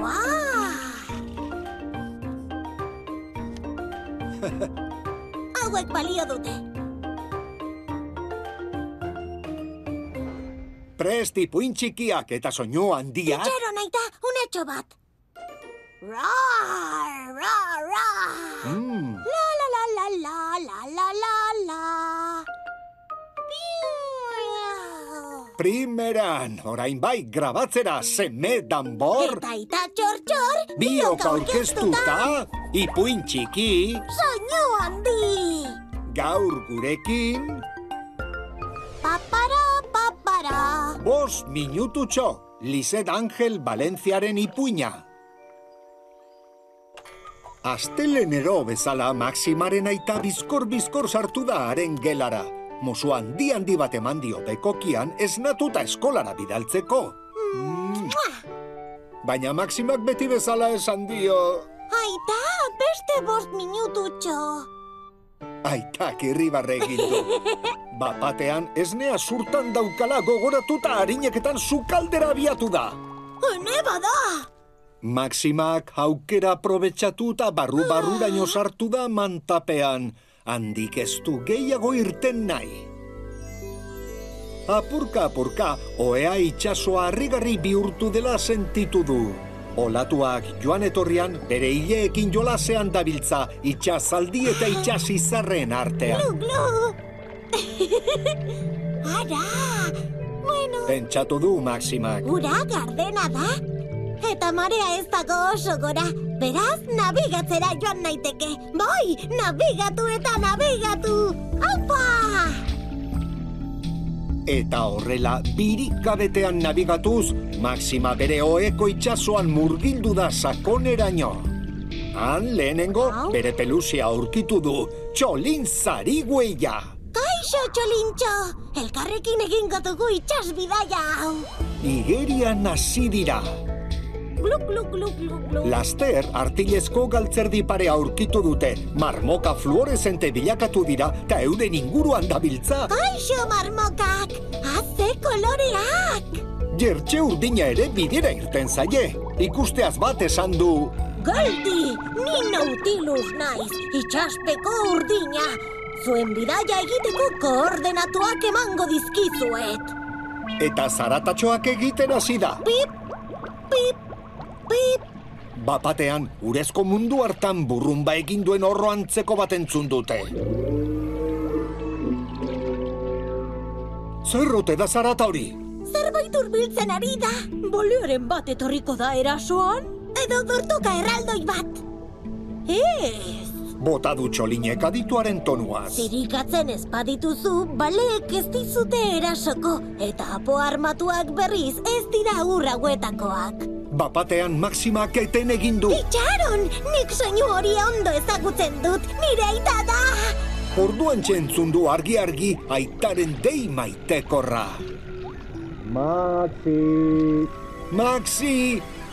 わあ Hauek balio dute. Presti ipuin eta soinu handiak... Itxero nahi da, unetxo bat. Roar, roar, roar. Mm. Primeran, orain bai, grabatzera seme danbor, Eta aita txor txor. biok aurkeztuta, ipuin txiki, Soinu handi. gaur gurekin, Papara, papara. bos minututxo, Lizet Angel Valentziaren ipuina. Astelenero bezala Maximaren aita bizkor-bizkor sartu da haren gelara. Mozu handi handi bat eman dio bekokian esnatuta eskolara bidaltzeko. Mm. Baina Maximak beti bezala esan dio... Aita, beste bost minututxo. Aitak irribarre egin du. Bapatean esnea zurtan daukala gogoratuta harineketan sukaldera abiatu da. Hene bada. Maximak aukera aprobetxatu eta barru-barruraino sartu da mantapean. Handik ez du gehiago irten nahi. Apurka apurka, oea itxasoa harrigarri bihurtu dela sentitu du. Olatuak joan etorrian bere hileekin jolasean dabiltza itxasaldi eta itxasizarren artean. Glu, glu. Ara. Bueno, Pentsatu du Maximak. ura gardena da. Eta marea ez dago oso gora. Beraz, nabigatzera joan naiteke. Bai, nabigatu eta nabigatu. Aupa! Eta horrela, birikabetean nabigatuz, Maxima bere oeko itxasoan murgildu da sakoneraino. Han lehenengo Au. bere pelusia aurkitu du, txolin zarigueia. Kaixo, txolintxo! Elkarrekin egingo dugu itxas bidaia hau. Igerian hasi dira. Glu, glu, glu, glu, glu. Laster, artilezko galtzerdi pare aurkitu dute, marmoka fluoresente bilakatu dira, eta euren inguruan dabiltza, Kaixo, marmokak! Haze koloreak! jertxe urdina ere bidera irten zaie. Ikusteaz bat esan du, Geldi, ni nautilus naiz, itxaspeko urdina. Zuen bidaia egiteko koordenatuak emango dizkizuet. eta zaratatxoak egiten hasi da. Pip. Bapatean, urezko mundu hartan burrumba egin duen horro antzeko bat entzun dute. Zer ote da zarata hori? Zerbait urbiltzen ari da. Bolioren bat etorriko da erasoan? Edo dortuka erraldoi bat. Ez, Bota du txolinek adituaren tonuaz. zirikatzen ez badituzu, baleek ez dizute erasoko. Eta apo armatuak berriz ez dira urrauetakoak. Bapatean maximak eten egin du. Itxaron, nik soinu hori ondo ezagutzen dut, nire aita da! Orduan txentzun du argi-argi aitaren dei maitekorra. Maxi! Maxi!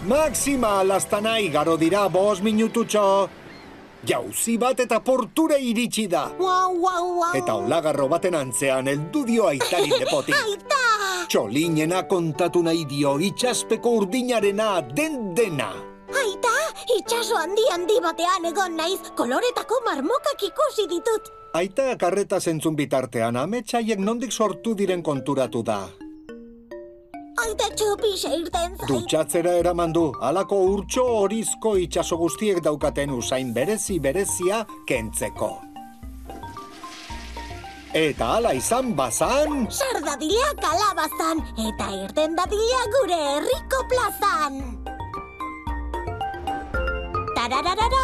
Maxima alaztana igaro dira bos minututxo. Jauzi bat eta porture iritsi da. Wow, wow, wow! Eta olagarro baten antzean heldu dio aitari lepotik. Aita! Txolinena kontatu nahi dio itxaspeko urdinarena den dena. Aita, itxaso handi handi batean egon naiz, koloretako marmokak ikusi ditut. Aita karreta zentzun bitartean ametsaiek nondik sortu diren konturatu da. Aita txupixe irten zait. Dutxatzera eraman du, halako urtxo horizko itxaso guztiek daukaten usain berezi berezia kentzeko. Eta hala izan bazan, Sardadila kalabazan, eta irten dadila gure herriko plazan. Tarararara!